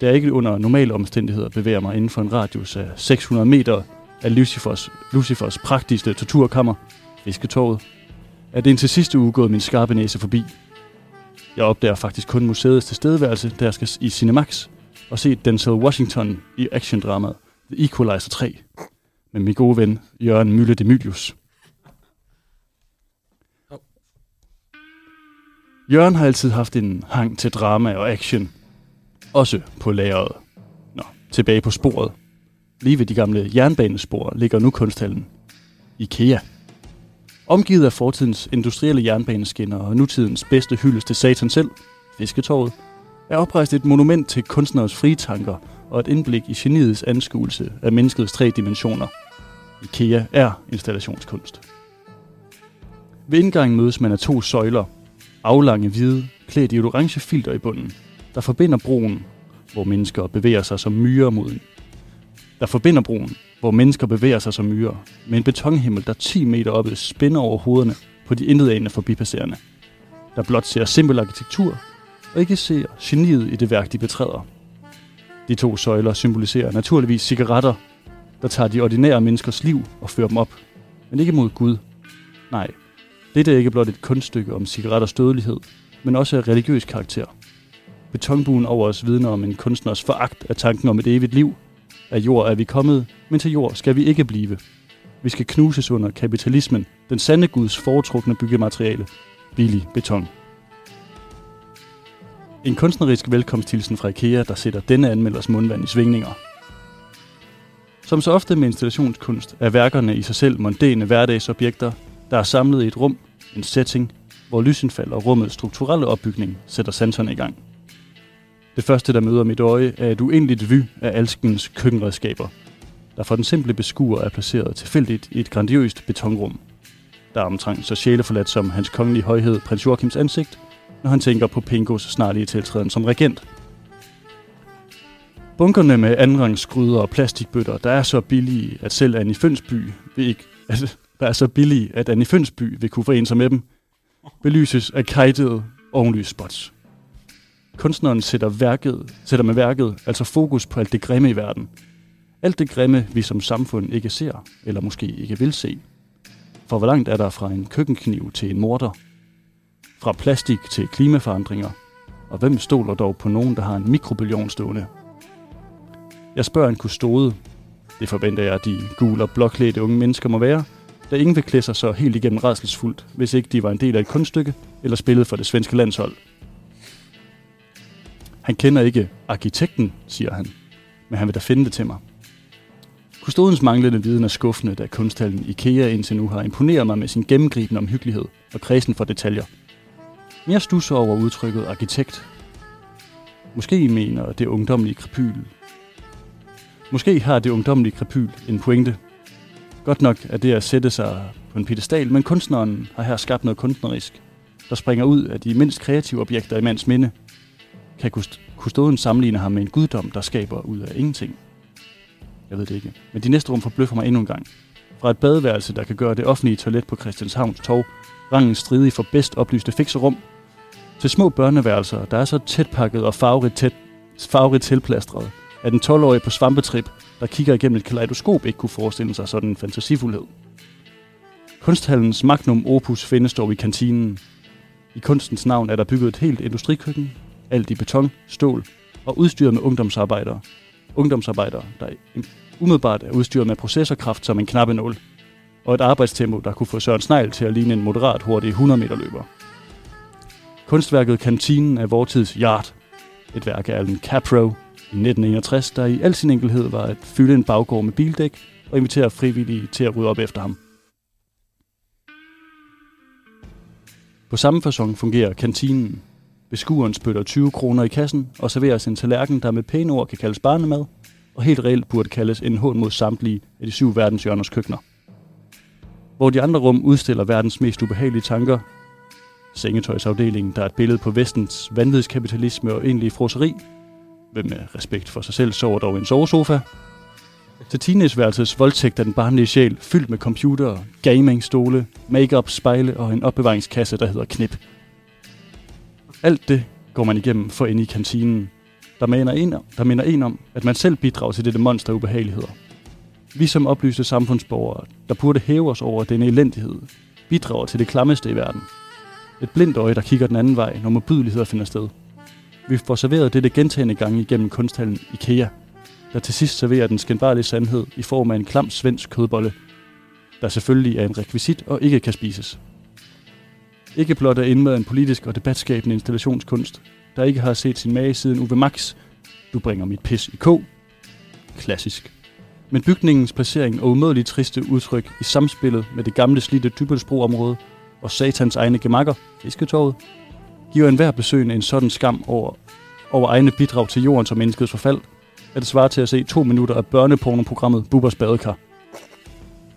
Da jeg ikke under normale omstændigheder bevæger mig inden for en radius af 600 meter af Lucifers, Lucifers praktiske torturkammer, Fisketoget, er det indtil sidste uge gået min skarpe næse forbi. Jeg opdager faktisk kun museets tilstedeværelse, da jeg skal i Cinemax og se Denzel Washington i actiondramaet The Equalizer 3 med min gode ven Jørgen Mølle Demilius. Jørgen har altid haft en hang til drama og action. Også på lageret. Nå, tilbage på sporet. Lige ved de gamle jernbanespor ligger nu kunsthallen. IKEA. Omgivet af fortidens industrielle jernbaneskinner og nutidens bedste hyldest til satan selv, Fisketorvet, er oprejst et monument til kunstneres frie tanker og et indblik i geniets anskuelse af menneskets tre dimensioner. IKEA er installationskunst. Ved indgangen mødes man af to søjler, aflange hvide, klædt i et orange filter i bunden, der forbinder broen, hvor mennesker bevæger sig som myrer mod en. Der forbinder broen, hvor mennesker bevæger sig som myrer, med en betonhimmel, der 10 meter oppe spænder over hovederne på de intetanende forbipasserende, der blot ser simpel arkitektur og ikke ser geniet i det værk, de betræder. De to søjler symboliserer naturligvis cigaretter, der tager de ordinære menneskers liv og fører dem op, men ikke mod Gud. Nej, dette er ikke blot et kunststykke om cigaretters dødelighed, men også af religiøs karakter. Betonbuen over os vidner om en kunstners foragt af tanken om et evigt liv. Af jord er vi kommet, men til jord skal vi ikke blive. Vi skal knuses under kapitalismen, den sande Guds foretrukne byggemateriale, billig beton. En kunstnerisk velkomsthilsen fra IKEA, der sætter denne anmelders mundvand i svingninger. Som så ofte med installationskunst er værkerne i sig selv mondæne hverdagsobjekter, der er samlet i et rum, en setting, hvor lysindfald og rummets strukturelle opbygning sætter sanserne i gang. Det første, der møder mit øje, er et uendeligt vy af alskens køkkenredskaber, der for den simple beskuer er placeret tilfældigt i et grandiøst betonrum. Der er omtrent så sjæleforladt som hans kongelige højhed, prins Joachims ansigt, når han tænker på Pingos snarlige tiltræden som regent. Bunkerne med andenrangsgryder og plastikbøtter, der er så billige, at selv Annie Fønsby vil ikke, at, der er så billige, at Annie Fønsby vil kunne forene sig med dem, belyses af kajtede ovenlysspots. Kunstneren sætter, værket, sætter med værket altså fokus på alt det grimme i verden. Alt det grimme, vi som samfund ikke ser, eller måske ikke vil se. For hvor langt er der fra en køkkenkniv til en morter? Fra plastik til klimaforandringer? Og hvem stoler dog på nogen, der har en mikrobillion stående? Jeg spørger en kustode. Det forventer jeg, at de gule og blåklædte unge mennesker må være, da ingen vil klæde sig så helt igennem redselsfuldt, hvis ikke de var en del af et kunststykke eller spillede for det svenske landshold. Han kender ikke arkitekten, siger han, men han vil da finde det til mig. Kustodens manglende viden er skuffende, da kunsthallen IKEA indtil nu har imponeret mig med sin gennemgribende omhyggelighed og kredsen for detaljer. Mere stusser over udtrykket arkitekt. Måske mener det ungdomlige krepyl. Måske har det ungdomlige krepyl en pointe. Godt nok er det at sætte sig på en pedestal, men kunstneren har her skabt noget kunstnerisk, der springer ud af de mindst kreative objekter i mands minde. Kan kustoden sammenligne ham med en guddom, der skaber ud af ingenting? Jeg ved det ikke. Men de næste rum forbløffer mig endnu en gang. Fra et badeværelse, der kan gøre det offentlige toilet på Christianshavns Torv, rangen stridig for bedst oplyste fikserum, til små børneværelser, der er så tæt pakket og farverigt, tæt, farverigt tilplastret, at en 12-årig på svampetrip, der kigger igennem et kaleidoskop, ikke kunne forestille sig sådan en fantasifuldhed. Kunsthallens magnum opus findes dog i kantinen. I kunstens navn er der bygget et helt industrikøkken, alt i beton, stål og udstyret med ungdomsarbejdere. Ungdomsarbejdere, der umiddelbart er udstyret med processorkraft som en knappenål, og et arbejdstempo, der kunne få Søren Snegl til at ligne en moderat hurtig 100 meter løber. Kunstværket Kantinen er vortids Yard, et værk af Alan Capro i 1961, der i al sin enkelhed var at fylde en baggård med bildæk og invitere frivillige til at rydde op efter ham. På samme fasong fungerer kantinen. Beskueren spytter 20 kroner i kassen og serveres en tallerken, der med pæne ord kan kaldes barnemad, og helt reelt burde kaldes en hånd mod samtlige af de syv verdenshjørners køkkener. Hvor de andre rum udstiller verdens mest ubehagelige tanker, sengetøjsafdelingen, der er et billede på vestens vanvidskapitalisme og egentlige froseri. Hvem med respekt for sig selv sover dog i en sovesofa. Til teenageværelsets voldtægt af den barnlige sjæl, fyldt med computer, gaming, stole, makeup, spejle og en opbevaringskasse, der hedder Knip. Alt det går man igennem for ind i kantinen, der minder, en, der minder en om, at man selv bidrager til dette monster ubehageligheder. Vi som oplyste samfundsborgere, der burde hæve os over denne elendighed, bidrager til det klammeste i verden – et blindt øje, der kigger den anden vej, når modbydeligheder finder sted. Vi får serveret dette gentagende gange igennem kunsthallen IKEA, der til sidst serverer den skændbarlige sandhed i form af en klam svensk kødbolle, der selvfølgelig er en rekvisit og ikke kan spises. Ikke blot er indmad en politisk og debatskabende installationskunst, der ikke har set sin mage siden Uwe Max, du bringer mit pis i k. Klassisk. Men bygningens placering og umådeligt triste udtryk i samspillet med det gamle slidte Dybelsbro-område og satans egne gemakker, Fisketorvet, giver enhver besøgende en sådan skam over, over egne bidrag til jorden som menneskets forfald, at det svarer til at se to minutter af børnepornoprogrammet Bubbers Badekar.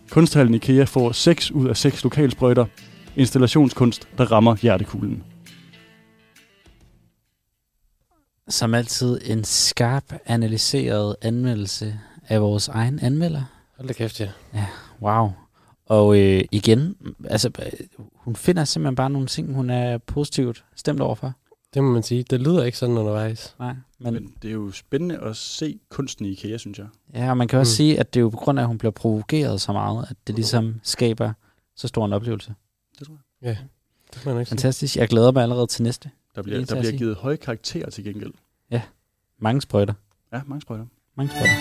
Kunsthallen IKEA får 6 ud af 6 lokalsprøjter, installationskunst, der rammer hjertekuglen. Som altid en skarp, analyseret anmeldelse af vores egen anmelder. Hold da kæft, ja. Wow. Og øh, igen, altså, hun finder simpelthen bare nogle ting, hun er positivt stemt overfor. Det må man sige. Det lyder ikke sådan undervejs. Nej, men, Men det er jo spændende at se kunsten i IKEA, synes jeg. ja, og man kan også Mm. sige, at det er jo på grund af, at hun bliver provokeret så meget, at det ligesom skaber så stor en oplevelse. Ja, det man ikke. Fantastisk. Jeg glæder mig allerede til næste. Der bliver, der bliver givet høje karakterer til gengæld. Mange sprøjter. Ja, mange sprøjter. Mange sprøjter.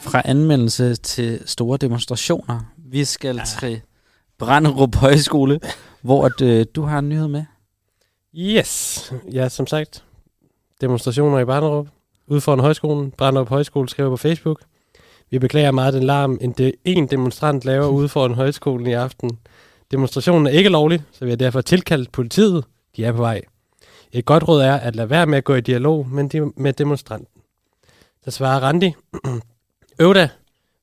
Fra anmeldelse til store demonstrationer. Vi skal ja. til Branderup Højskole, hvor at, øh, du har en nyhed med. Yes. Ja, som sagt. Demonstrationer i Branderup. Ude foran højskolen. Branderup Højskole skriver på Facebook. Vi beklager meget den larm, en, de, en demonstrant laver ude foran højskolen i aften. Demonstrationen er ikke lovlig, så vi har derfor tilkaldt politiet. De er på vej. Et godt råd er at lade være med at gå i dialog med, de, med demonstranten. Så svarer Randi. Øv da.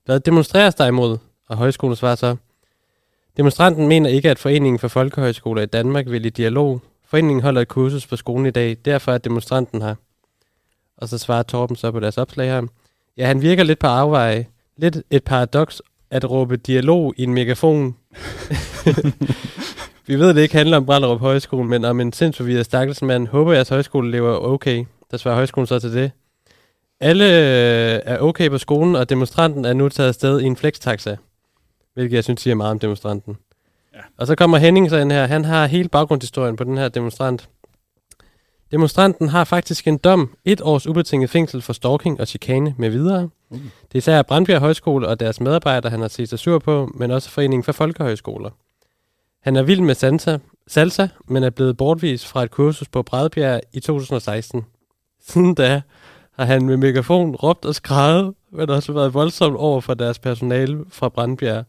Hvad demonstreres der imod? Og højskolen svarer så. Demonstranten mener ikke, at Foreningen for Folkehøjskoler i Danmark vil i dialog. Foreningen holder et kursus på skolen i dag, derfor er demonstranten her. Og så svarer Torben så på deres opslag her. Ja, han virker lidt på afveje. Lidt et paradoks at råbe dialog i en megafon. Vi ved, det ikke handler om Branderup Højskole, men om en sindsforvirret stakkelsmand. Håber jeres højskoleelever er okay. Der svarer højskolen så til det. Alle øh, er okay på skolen, og demonstranten er nu taget afsted i en flextaxa. Hvilket jeg synes siger meget om demonstranten. Ja. Og så kommer Henning så ind her. Han har hele baggrundshistorien på den her demonstrant. Demonstranten har faktisk en dom, et års ubetinget fængsel for stalking og chikane med videre. Uh. Det er især Brandbjerg Højskole og deres medarbejdere, han har set sig sur på, men også Foreningen for Folkehøjskoler. Han er vild med salsa, salsa, men er blevet bortvist fra et kursus på Bredbjerg i 2016. Siden da har han med megafon råbt og skrevet, men også været voldsomt over for deres personale fra Brandbjerg.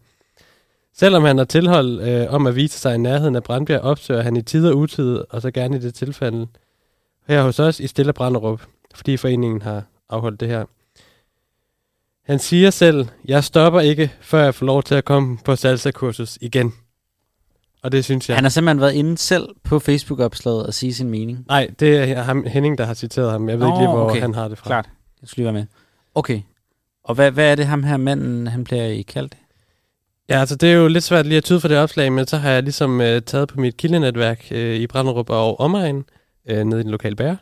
Selvom han har tilhold øh, om at vise sig i nærheden af Brandbjerg, opsøger han i tid og utid, og så gerne i det tilfælde her hos os i Stille Branderup, fordi foreningen har afholdt det her. Han siger selv, jeg stopper ikke, før jeg får lov til at komme på salsa-kursus igen. Og det synes jeg... Han har simpelthen været inde selv på Facebook-opslaget og sige sin mening. Nej, det er ham, Henning, der har citeret ham. Jeg ved Nå, ikke lige, hvor okay. han har det fra. Klart. Jeg skulle lige være med. Okay. Og hvad, hvad er det ham her manden, han bliver i kaldt? Ja, altså det er jo lidt svært lige at tyde for det opslag, men så har jeg ligesom øh, taget på mit kildenetværk øh, i Branderup og omegn, øh, nede i den lokale bær.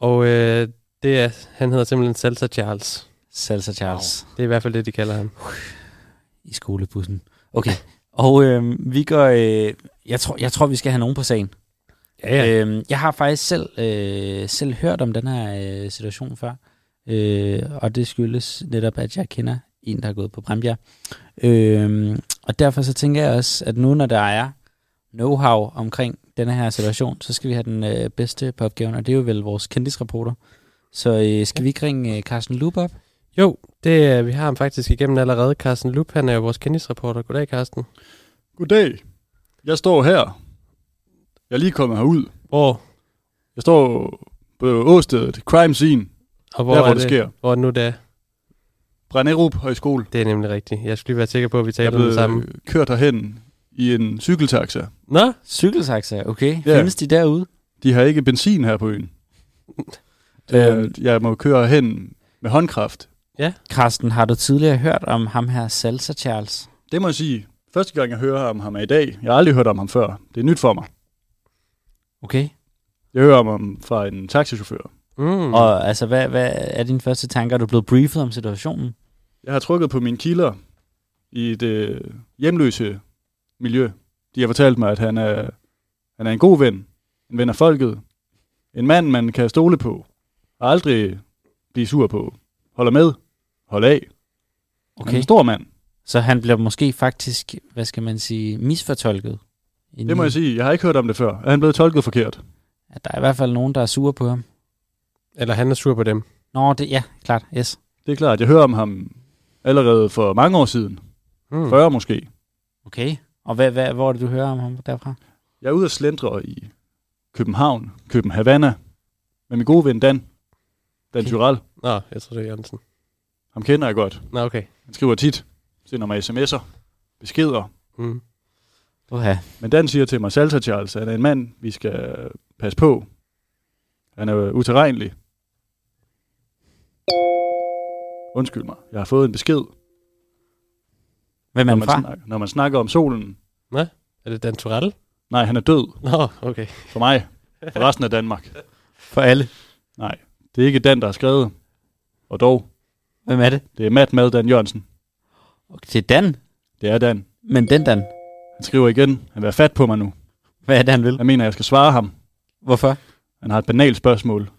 Og øh, det er, han hedder simpelthen Salsa Charles. Salsa Charles. Det er i hvert fald det, de kalder ham. i skolebussen. Okay. Og øh, vi går... Øh, jeg, tror, jeg tror, vi skal have nogen på sagen. Ja, ja. Øh, jeg har faktisk selv, øh, selv hørt om den her øh, situation før. Øh, og det skyldes netop, at jeg kender en, der er gået på Brembjerg. Øh, og derfor så tænker jeg også, at nu når der er know-how omkring denne her situation, så skal vi have den øh, bedste på opgaven, og det er jo vel vores kendisreporter. Så øh, skal vi ikke ringe øh, Carsten Lup op? Jo, det, er- vi har ham faktisk igennem allerede. Carsten Lup, han er jo vores kendisreporter. Goddag, Carsten. Goddag. Jeg står her. Jeg er lige kommet herud. Hvor, Jeg står på åstedet, crime scene, og hvor der er hvor det sker. Hvor er det nu det er? Branderup Højskole. Det er nemlig rigtigt. Jeg skulle lige være sikker på, at vi er taler om det samme. kørt herhen i en cykeltaxa. Nå, Cykeltaxa, okay. Ja. Findes de derude? De har ikke benzin her på øen. Øhm. Øh, jeg må køre hen med håndkraft. Carsten, har du tidligere hørt om ham her Salsa Charles? Det må jeg sige. Første gang jeg hører om ham er i dag. Jeg har aldrig hørt om ham før. Det er nyt for mig. Okay. Jeg hører om ham fra en taxichauffør. mm. Og altså, hvad, hvad er dine første tanker? Er du blevet briefet om situationen? Jeg har trykket på mine kilder i det hjemløse miljø. De har fortalt mig, at han er, han er en god ven. En ven af folket. En mand, man kan stole på. Og aldrig blive sur på. Holder med. Hold af. Okay. Han er en stor mand. Så han bliver måske faktisk, hvad skal man sige, misfortolket? Det må jeg sige. Jeg har ikke hørt om det før. Er han blevet tolket forkert? At der er i hvert fald nogen, der er sure på ham. Eller han er sur på dem. Nå, det, ja, klart, yes. Det er klart, jeg hører om ham allerede for mange år siden. Mm. 40 måske. Okay. Og hvad, hvad, hvor er det, du hører om ham derfra? Jeg er ude at slendre i København, København, med min gode ven Dan. Dan. Tyrell. Nå, jeg tror det er Jørgensen. Ham kender jeg godt. Nå, okay. Han skriver tit, sender mig sms'er, beskeder. Mm. Uha. Men Dan siger til mig, Salsa Charles, han er en mand, vi skal passe på. Han er jo uterrenelig. Undskyld mig, jeg har fået en besked, Hvem er når han man, fra? snakker, når man snakker om solen. Er det Dan Turell? Nej, han er død Nå, okay. for mig, for resten af Danmark. For alle. Nej, det er ikke Dan, der har skrevet. Og dog, Hvem er det? det er Matt Mad Dan Jørgensen. Okay, det er Dan. Det er Dan. Men den Dan. Han skriver igen, han vil have fat på mig nu. Hvad er det, han vil? Jeg mener, jeg skal svare ham. Hvorfor? Han har et banalt spørgsmål.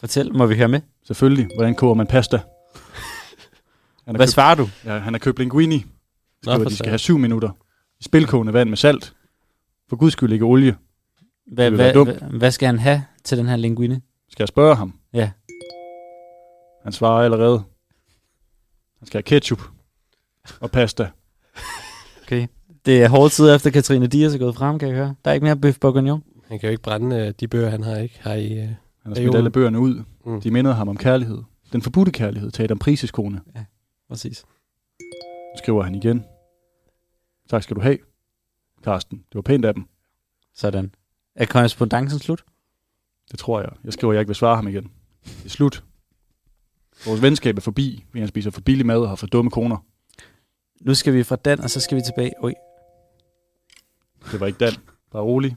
Fortæl, må vi høre med? Selvfølgelig, hvordan koger man pasta? Han Hvad købt, svarer du? ja, han har købt linguini. Skriver, for de skal have syv minutter. I spilkogende vand med salt. For guds skyld ikke olie. Vil være hvad, skal han have til den her linguine? Skal jeg spørge ham? Ja. Han svarer allerede. Han skal have ketchup og pasta. Okay. Det er hårde tider efter Katrine Dias er gået frem, kan jeg høre. Der er ikke mere bøf bourguignon. Han kan jo ikke brænde øh, de bøger, han har ikke har i... Øh... Han har Ja, smidt alle bøgerne ud. Mm. De mindede ham om kærlighed. Den forbudte kærlighed til Adam Prises kone. Præcis. Skriver han igen. Tak skal du have, Karsten. Det var pænt af dem. Sådan. Er korrespondancen slut? Det tror jeg. Jeg skriver, at jeg ikke vil svare ham igen. Det er slut. Vores venskab er forbi, fordi han spiser for billig mad og har for dumme koner. Nu skal vi fra Dan, og så skal vi tilbage. Oj, Det var ikke Dan. Bare rolig.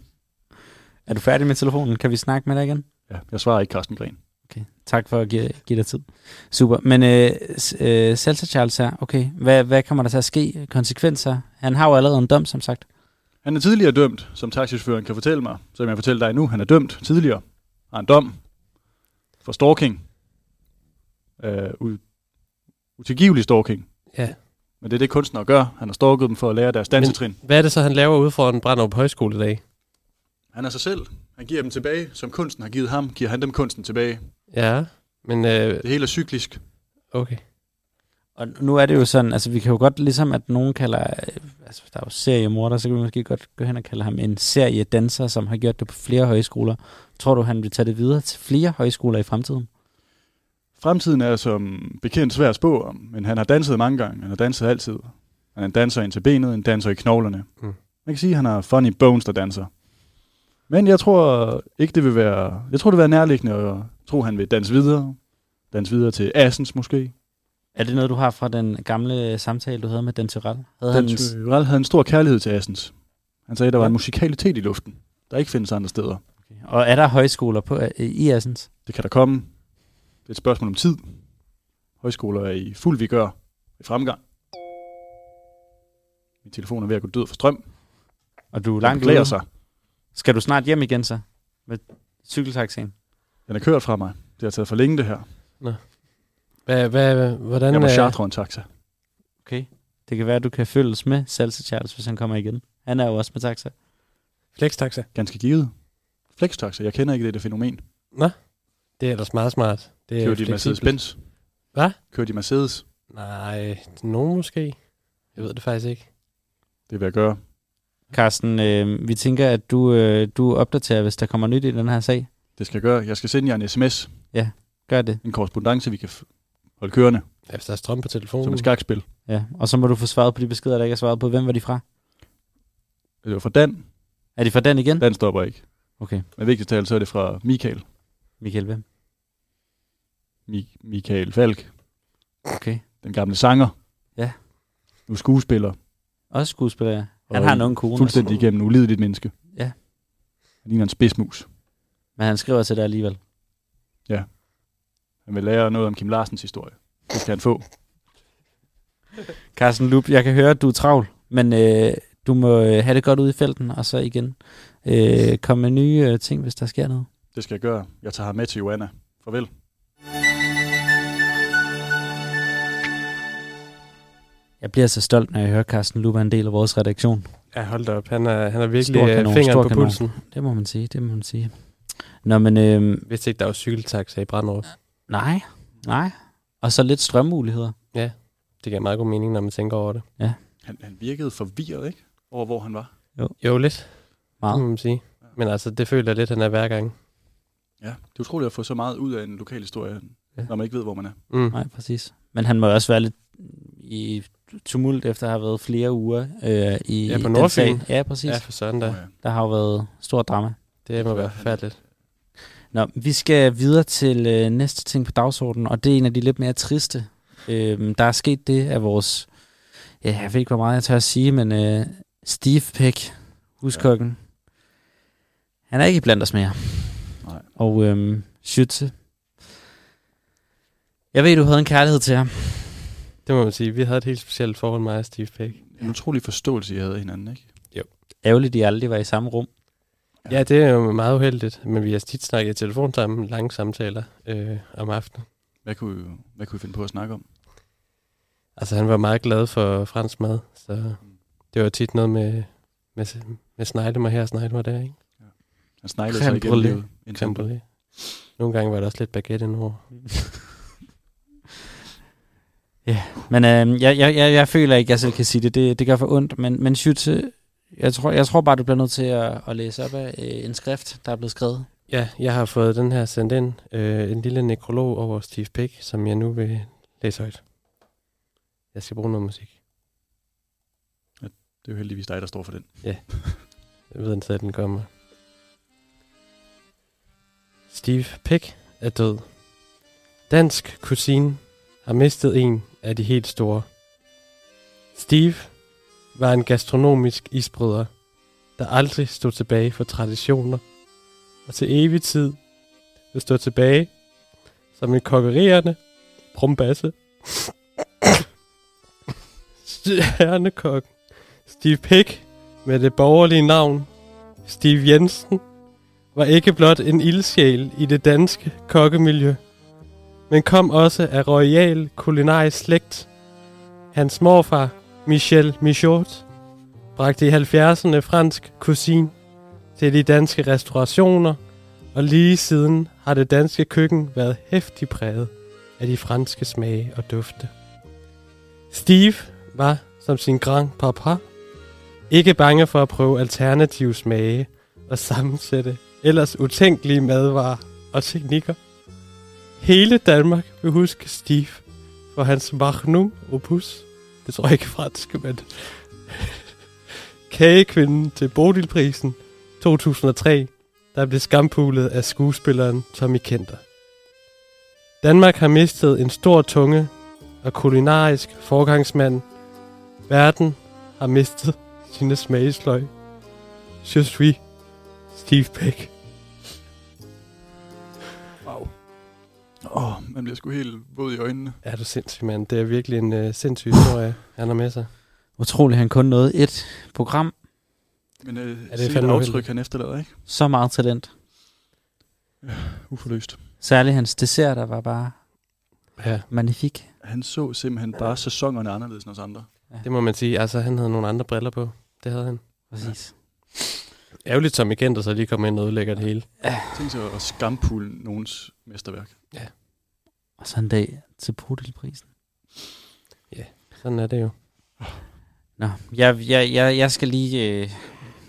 er du færdig med telefonen? Kan vi snakke med dig igen? Ja, jeg svarer ikke Karsten Gren. Okay, tak for at give, give dig tid. Super, men øh, øh, Salsa Charles her, okay, hvad, hvad kommer der til at ske? Konsekvenser? Han har jo allerede en dom, som sagt. Han er tidligere dømt, som taxichaufføren kan fortælle mig. Som jeg fortæller dig nu, han er dømt tidligere. Har en dom for stalking. Uh, u- utilgivelig stalking. Ja. Men det er det, kunstnere gør. Han har stalket dem for at lære deres dansetrin. Hvad er det så, han laver ude foran Brandrup Højskole i dag? Han er sig selv. Han giver dem tilbage. Som kunsten har givet ham, giver han dem kunsten tilbage. Ja, men... Øh, Det hele er cyklisk. okay. Og nu er det jo sådan, altså vi kan jo godt ligesom, at nogen kalder, øh, altså der er jo seriemorder, så kan vi måske godt gå hen og kalde ham en seriedanser, som har gjort det på flere højskoler. Tror du, han vil tage det videre til flere højskoler i fremtiden? Fremtiden er som bekendt svær at spå om, men han har danset mange gange. Han har danset altid. Han er en danser ind til benet, en danser i knoglerne. Mm. Man kan sige, at han har funny bones, der danser. Men jeg tror ikke, det vil være... Jeg tror, det vil være nærliggende at tro, han vil danse videre. Danse videre til Assens måske. Er det noget, du har fra den gamle samtale, du havde med Dan Tyrell? Havde Dan Tyrell havde en stor kærlighed til Assens. Han sagde, at der var en musikalitet i luften, der ikke findes andre steder. og er der højskoler på, øh, i Assens? Det kan der komme. Det er et spørgsmål om tid. Højskoler er i fuld vigør i fremgang. Min telefon er ved at gå død for strøm. Og du er langt ude? sig. Skal du snart hjem igen så? Med cykeltaxien? Den er kørt fra mig. Det har taget for længe, det her. Hvad, hvad, hvordan... Jeg må øh, chartre en taxa. Okay. Det kan være, at du kan følges med Salsa Charles, hvis han kommer igen. Han er jo også med taxa. Flextaxa. Ganske givet. Flextaxa. Jeg kender ikke det, det fænomen. Det er ellers meget smart. Det er Kører de. Mercedes-Benz? Hvad? Kører de Mercedes? Nej, nogen måske. Jeg ved det faktisk ikke. Det vil jeg gøre. Carsten, øh, vi tænker, at du, øh, du opdaterer, hvis der kommer nyt i den her sag. Det skal jeg gøre. Jeg skal sende jer en sms. Gør det. En korrespondence, vi kan f- holde kørende. Ja, Hvis der er strøm på telefonen. Som et skakspil. Ja. Og så må du få svaret på de beskeder, der ikke er svaret på. Hvem var de fra? Det var fra Dan. Er de fra den igen? Dan stopper ikke. Okay. Men vigtigst talt, så er det fra Michael. Michael, hvem? Mi- Michael Falk. Okay. Den gamle sanger. Ja. Nu skuespiller. Også skuespiller, ja. Han har en ung kone. Fuldstændig igennem ulideligt menneske. Ja. Han ligner en spidsmus. Men han skriver til dig alligevel. Han vil lære noget om Kim Larsens historie. Det skal han få. Carsten Lup, jeg kan høre, at du er travl, men øh, du må øh, have det godt ude i felten, og så igen øh, komme med nye øh, ting, hvis der sker noget. Det skal jeg gøre. Jeg tager ham med til Joanna. Farvel. Jeg bliver så stolt, når jeg hører, Carsten er en del af vores redaktion. Ja, hold da op. Han er, han er virkelig øh, kanon, fingeren på kanon. pulsen. Det må man sige, det må man sige. Nå, men øh, Hvis ikke der var cykeltaxa i Brandrup. nej, Nej. Og så lidt strømmuligheder. Det giver meget god mening, når man tænker over det. Han, han virkede forvirret, ikke? Over hvor han var. Jo, lidt, det Meget. må man sige. Men altså, det føler jeg lidt, han er hver gang. Ja, det er utroligt at få så meget ud af en lokal historie, Ja. ja. når man ikke ved, hvor man er. Mm. Nej, præcis. Men han må jo også være lidt i tumult, efter at have været flere uger øh, i Ja, på den Nordfyn. sag. Ja, præcis. Ja, for sådan da. Ja. Der har jo været stor drama. Det må være forfærdeligt. Nå, vi skal videre til øh, næste ting på dagsordenen, og det er en af de lidt mere triste. Øh, der er sket det af vores, ja, jeg ved ikke, hvor meget jeg tør at sige, men øh, Steve Peck, huskokken, ja. han er ikke blandt os mere. Nej. Og øh, Schütze, jeg ved, du havde en kærlighed til ham. Det må man sige. Vi havde et helt specielt forhold, mig og Steve Peck. En utrolig forståelse, I havde hinanden, ikke? Ærgerligt, de aldrig var i samme rum. Ja, det er jo meget uheldigt, men vi har tit snakket i telefon sammen, lange samtaler øh, om aftenen. Hvad kunne, hvad kunne I finde på at snakke om? Altså, han var meget glad for fransk mad, så det var tit noget med, med, med snegle mig her, snegle mig der, ikke? Han sneglede sig igennem livet. Nogle gange var der også lidt baguette indover. Men øh, jeg, jeg, jeg, jeg føler ikke, jeg selv kan sige det. Det, det gør for ondt. Men, men Schütze, jeg tror, jeg tror bare, du bliver nødt til at, at læse op af øh, en skrift, der er blevet skrevet. Ja, jeg har fået den her sendt ind. Øh, en lille nekrolog over Steve Peck, som jeg nu vil læse højt. Jeg skal bruge noget musik. Det er jo heldigvis dig, der står for den. Jeg ved ikke, at den kommer. Steve Peck er død. Dansk kusine har mistet en af de helt store. Steve var en gastronomisk isbryder, der aldrig stod tilbage for traditioner, og til evig tid vil stå tilbage som en kokkererende brumbasse. Stjernekok Steve Pick med det borgerlige navn Steve Jensen var ikke blot en ildsjæl i det danske kokkemiljø, men kom også af royal kulinarisk slægt. Hans morfar, Michel Michaud, bragte i 70'erne fransk cuisine til de danske restaurationer, og lige siden har det danske køkken været hæftig præget af de franske smage og dufte. Steve var, som sin grand papa, ikke bange for at prøve alternative smage og sammensætte ellers utænkelige madvarer og teknikker. Hele Danmark vil huske Steve for hans magnum opus. Det tror jeg ikke er fransk, men... Kagekvinden til Bodilprisen 2003, der blev skampulet af skuespilleren Tommy Kenter. Danmark har mistet en stor tunge og kulinarisk forgangsmand. Verden har mistet sine smagsløg. Je suis Steve Peck. Åh, oh, man bliver sgu helt våd i øjnene. Er du sindssyg, mand? Det er virkelig en uh, sindssyg historie, han har med sig. Utroligt, han kun nåede et program. Men øh, det det er fandme aftryk, han efterlader, ikke? Så meget talent. Uforløst. Særligt hans dessert, der var bare Ja, magnifik. Han så simpelthen bare sæsonerne anderledes end os andre. det må man sige. Altså, han havde nogle andre briller på. Det havde han. Præcis. Ærgerligt, Tommy Kenter så lige kom ind og ødelægger det hele. Tænk sig at skampule nogens mesterværk. Og så en dag til Bodilprisen. Sådan er det jo. Nå, jeg, jeg, jeg, jeg skal lige øh,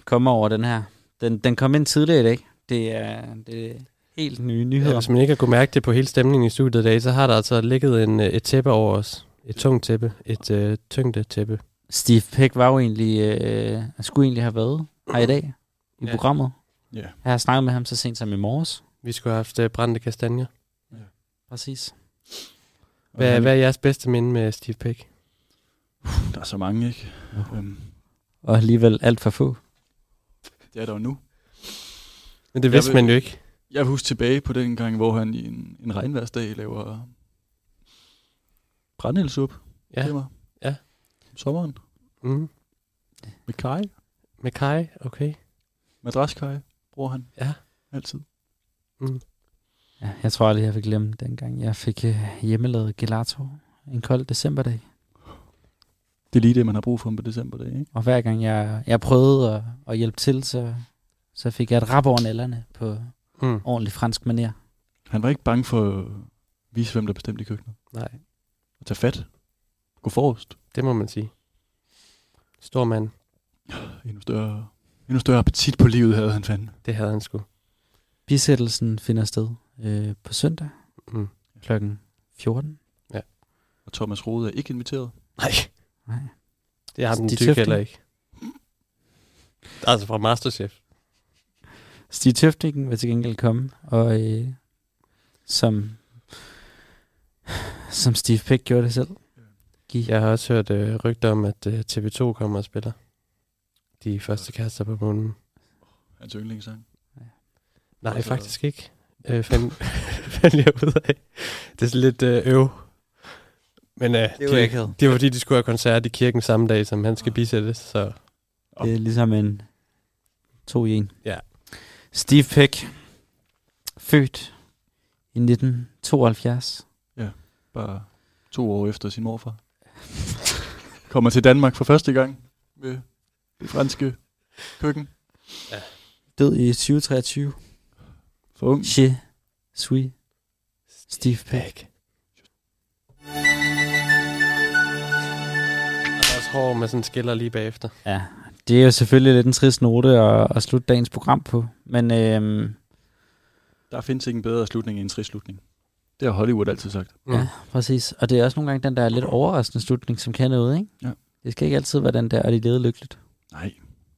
komme over den her. Den, den kom ind tidligere i dag. Det er, det er helt nye Ja, nyheder. hvis man ikke har kunne mærke det på hele stemningen i studiet i dag, så har der altså ligget en, øh, et tæppe over os. Et tungt tæppe. Et øh, tyngde tæppe. Steve Peck var jo egentlig, øh, skulle egentlig have været her i dag i Ja. programmet. Ja. Jeg har snakket med ham så sent som i morges. Vi skulle have haft øh, brændte kastanjer. Præcis. Hvad, han, hvad er jeres bedste minde med Steve Peck? Der er så mange, ikke? Øhm, Og alligevel alt for få. det er der jo nu. Men det Jeg vidste vil- man jo ikke. Jeg vil huske tilbage på den gang, hvor han i en, en regnværsdag laver brændelsup Ja. mig. Ja. Om sommeren. Mm. Med kaj. Med Kai, okay. Madraskaj bruger han. Ja. Altid. Ja, jeg tror aldrig, jeg vil glemme dengang, jeg fik øh, hjemmelavet gelato en kold decemberdag. Det er lige det, man har brug for på decemberdag, ikke? Og hver gang jeg, jeg prøvede at, at hjælpe til, så, så fik jeg et rap over nælderne på Mm. ordentlig fransk manér. Han var ikke bange for vise, hvem der bestemte i køkkenet. Nej, Og tage fat. Gå forrest. det må man sige. Stor mand, Endnu større, endnu større appetit på livet havde han fandme. det havde han sgu. Bisættelsen finder sted øh, på søndag Mm. klokken 14. Og Thomas Rode er ikke inviteret. Nej, Nej. det har den De tyk heller ikke. Altså fra Masterchef. Stig Tøftingen vil til gengæld komme, og øh, som, som Steve Pick gjorde det selv. Giv. Jeg har også hørt øh, rygter om, at øh, TV2 kommer og spiller. De første kaster på månen. Hans yndlingssang. Nej, Altså- faktisk ikke. Øh, fandt, fandt jeg ud af. Det er sådan lidt øh, øv. Men øh, Det er jo de, det var fordi, de skulle have koncert i kirken samme dag, som han skal bisættes. Så Det er ligesom en to i en. Ja. Steve Pick, født i 1972. Bare to år efter sin morfar. Kommer til Danmark for første gang med det franske køkken. Død i 2023. For ung. Je suis Steve Pick. Og der er også hår med sådan skiller lige bagefter. Ja, det er jo selvfølgelig lidt en trist note at, at slutte dagens program på. Men øhm, Der findes ikke en bedre slutning end en trist slutning. Det har Hollywood altid sagt. Mm. ja, præcis. Og det er også nogle gange den der lidt overraskende slutning, som kan noget, ikke? Ja. Det skal ikke altid være den der, og de levede lykkeligt. Nej,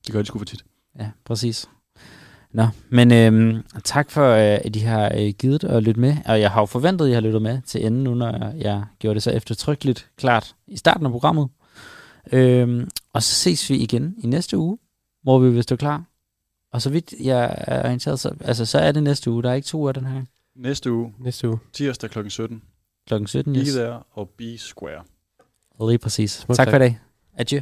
det gør de sgu for tit. Ja, præcis. Nå, men øhm, tak for, øh, at I har øh, givet at lytte med. Og jeg har jo forventet, at I har lyttet med til enden nu, når jeg, gjorde det så eftertrykkeligt klart i starten af programmet. Øhm, og så ses vi igen i næste uge, hvor vi vil stå klar. Og så vidt jeg er orienteret, så, altså, så er det næste uge. Der er ikke to uger den her. Næste uge, Næste uge. tirsdag kl. 17. Klokken 17. Be Yes. there og be square. Lige præcis. Smukt tak tak. for i dag. Adieu.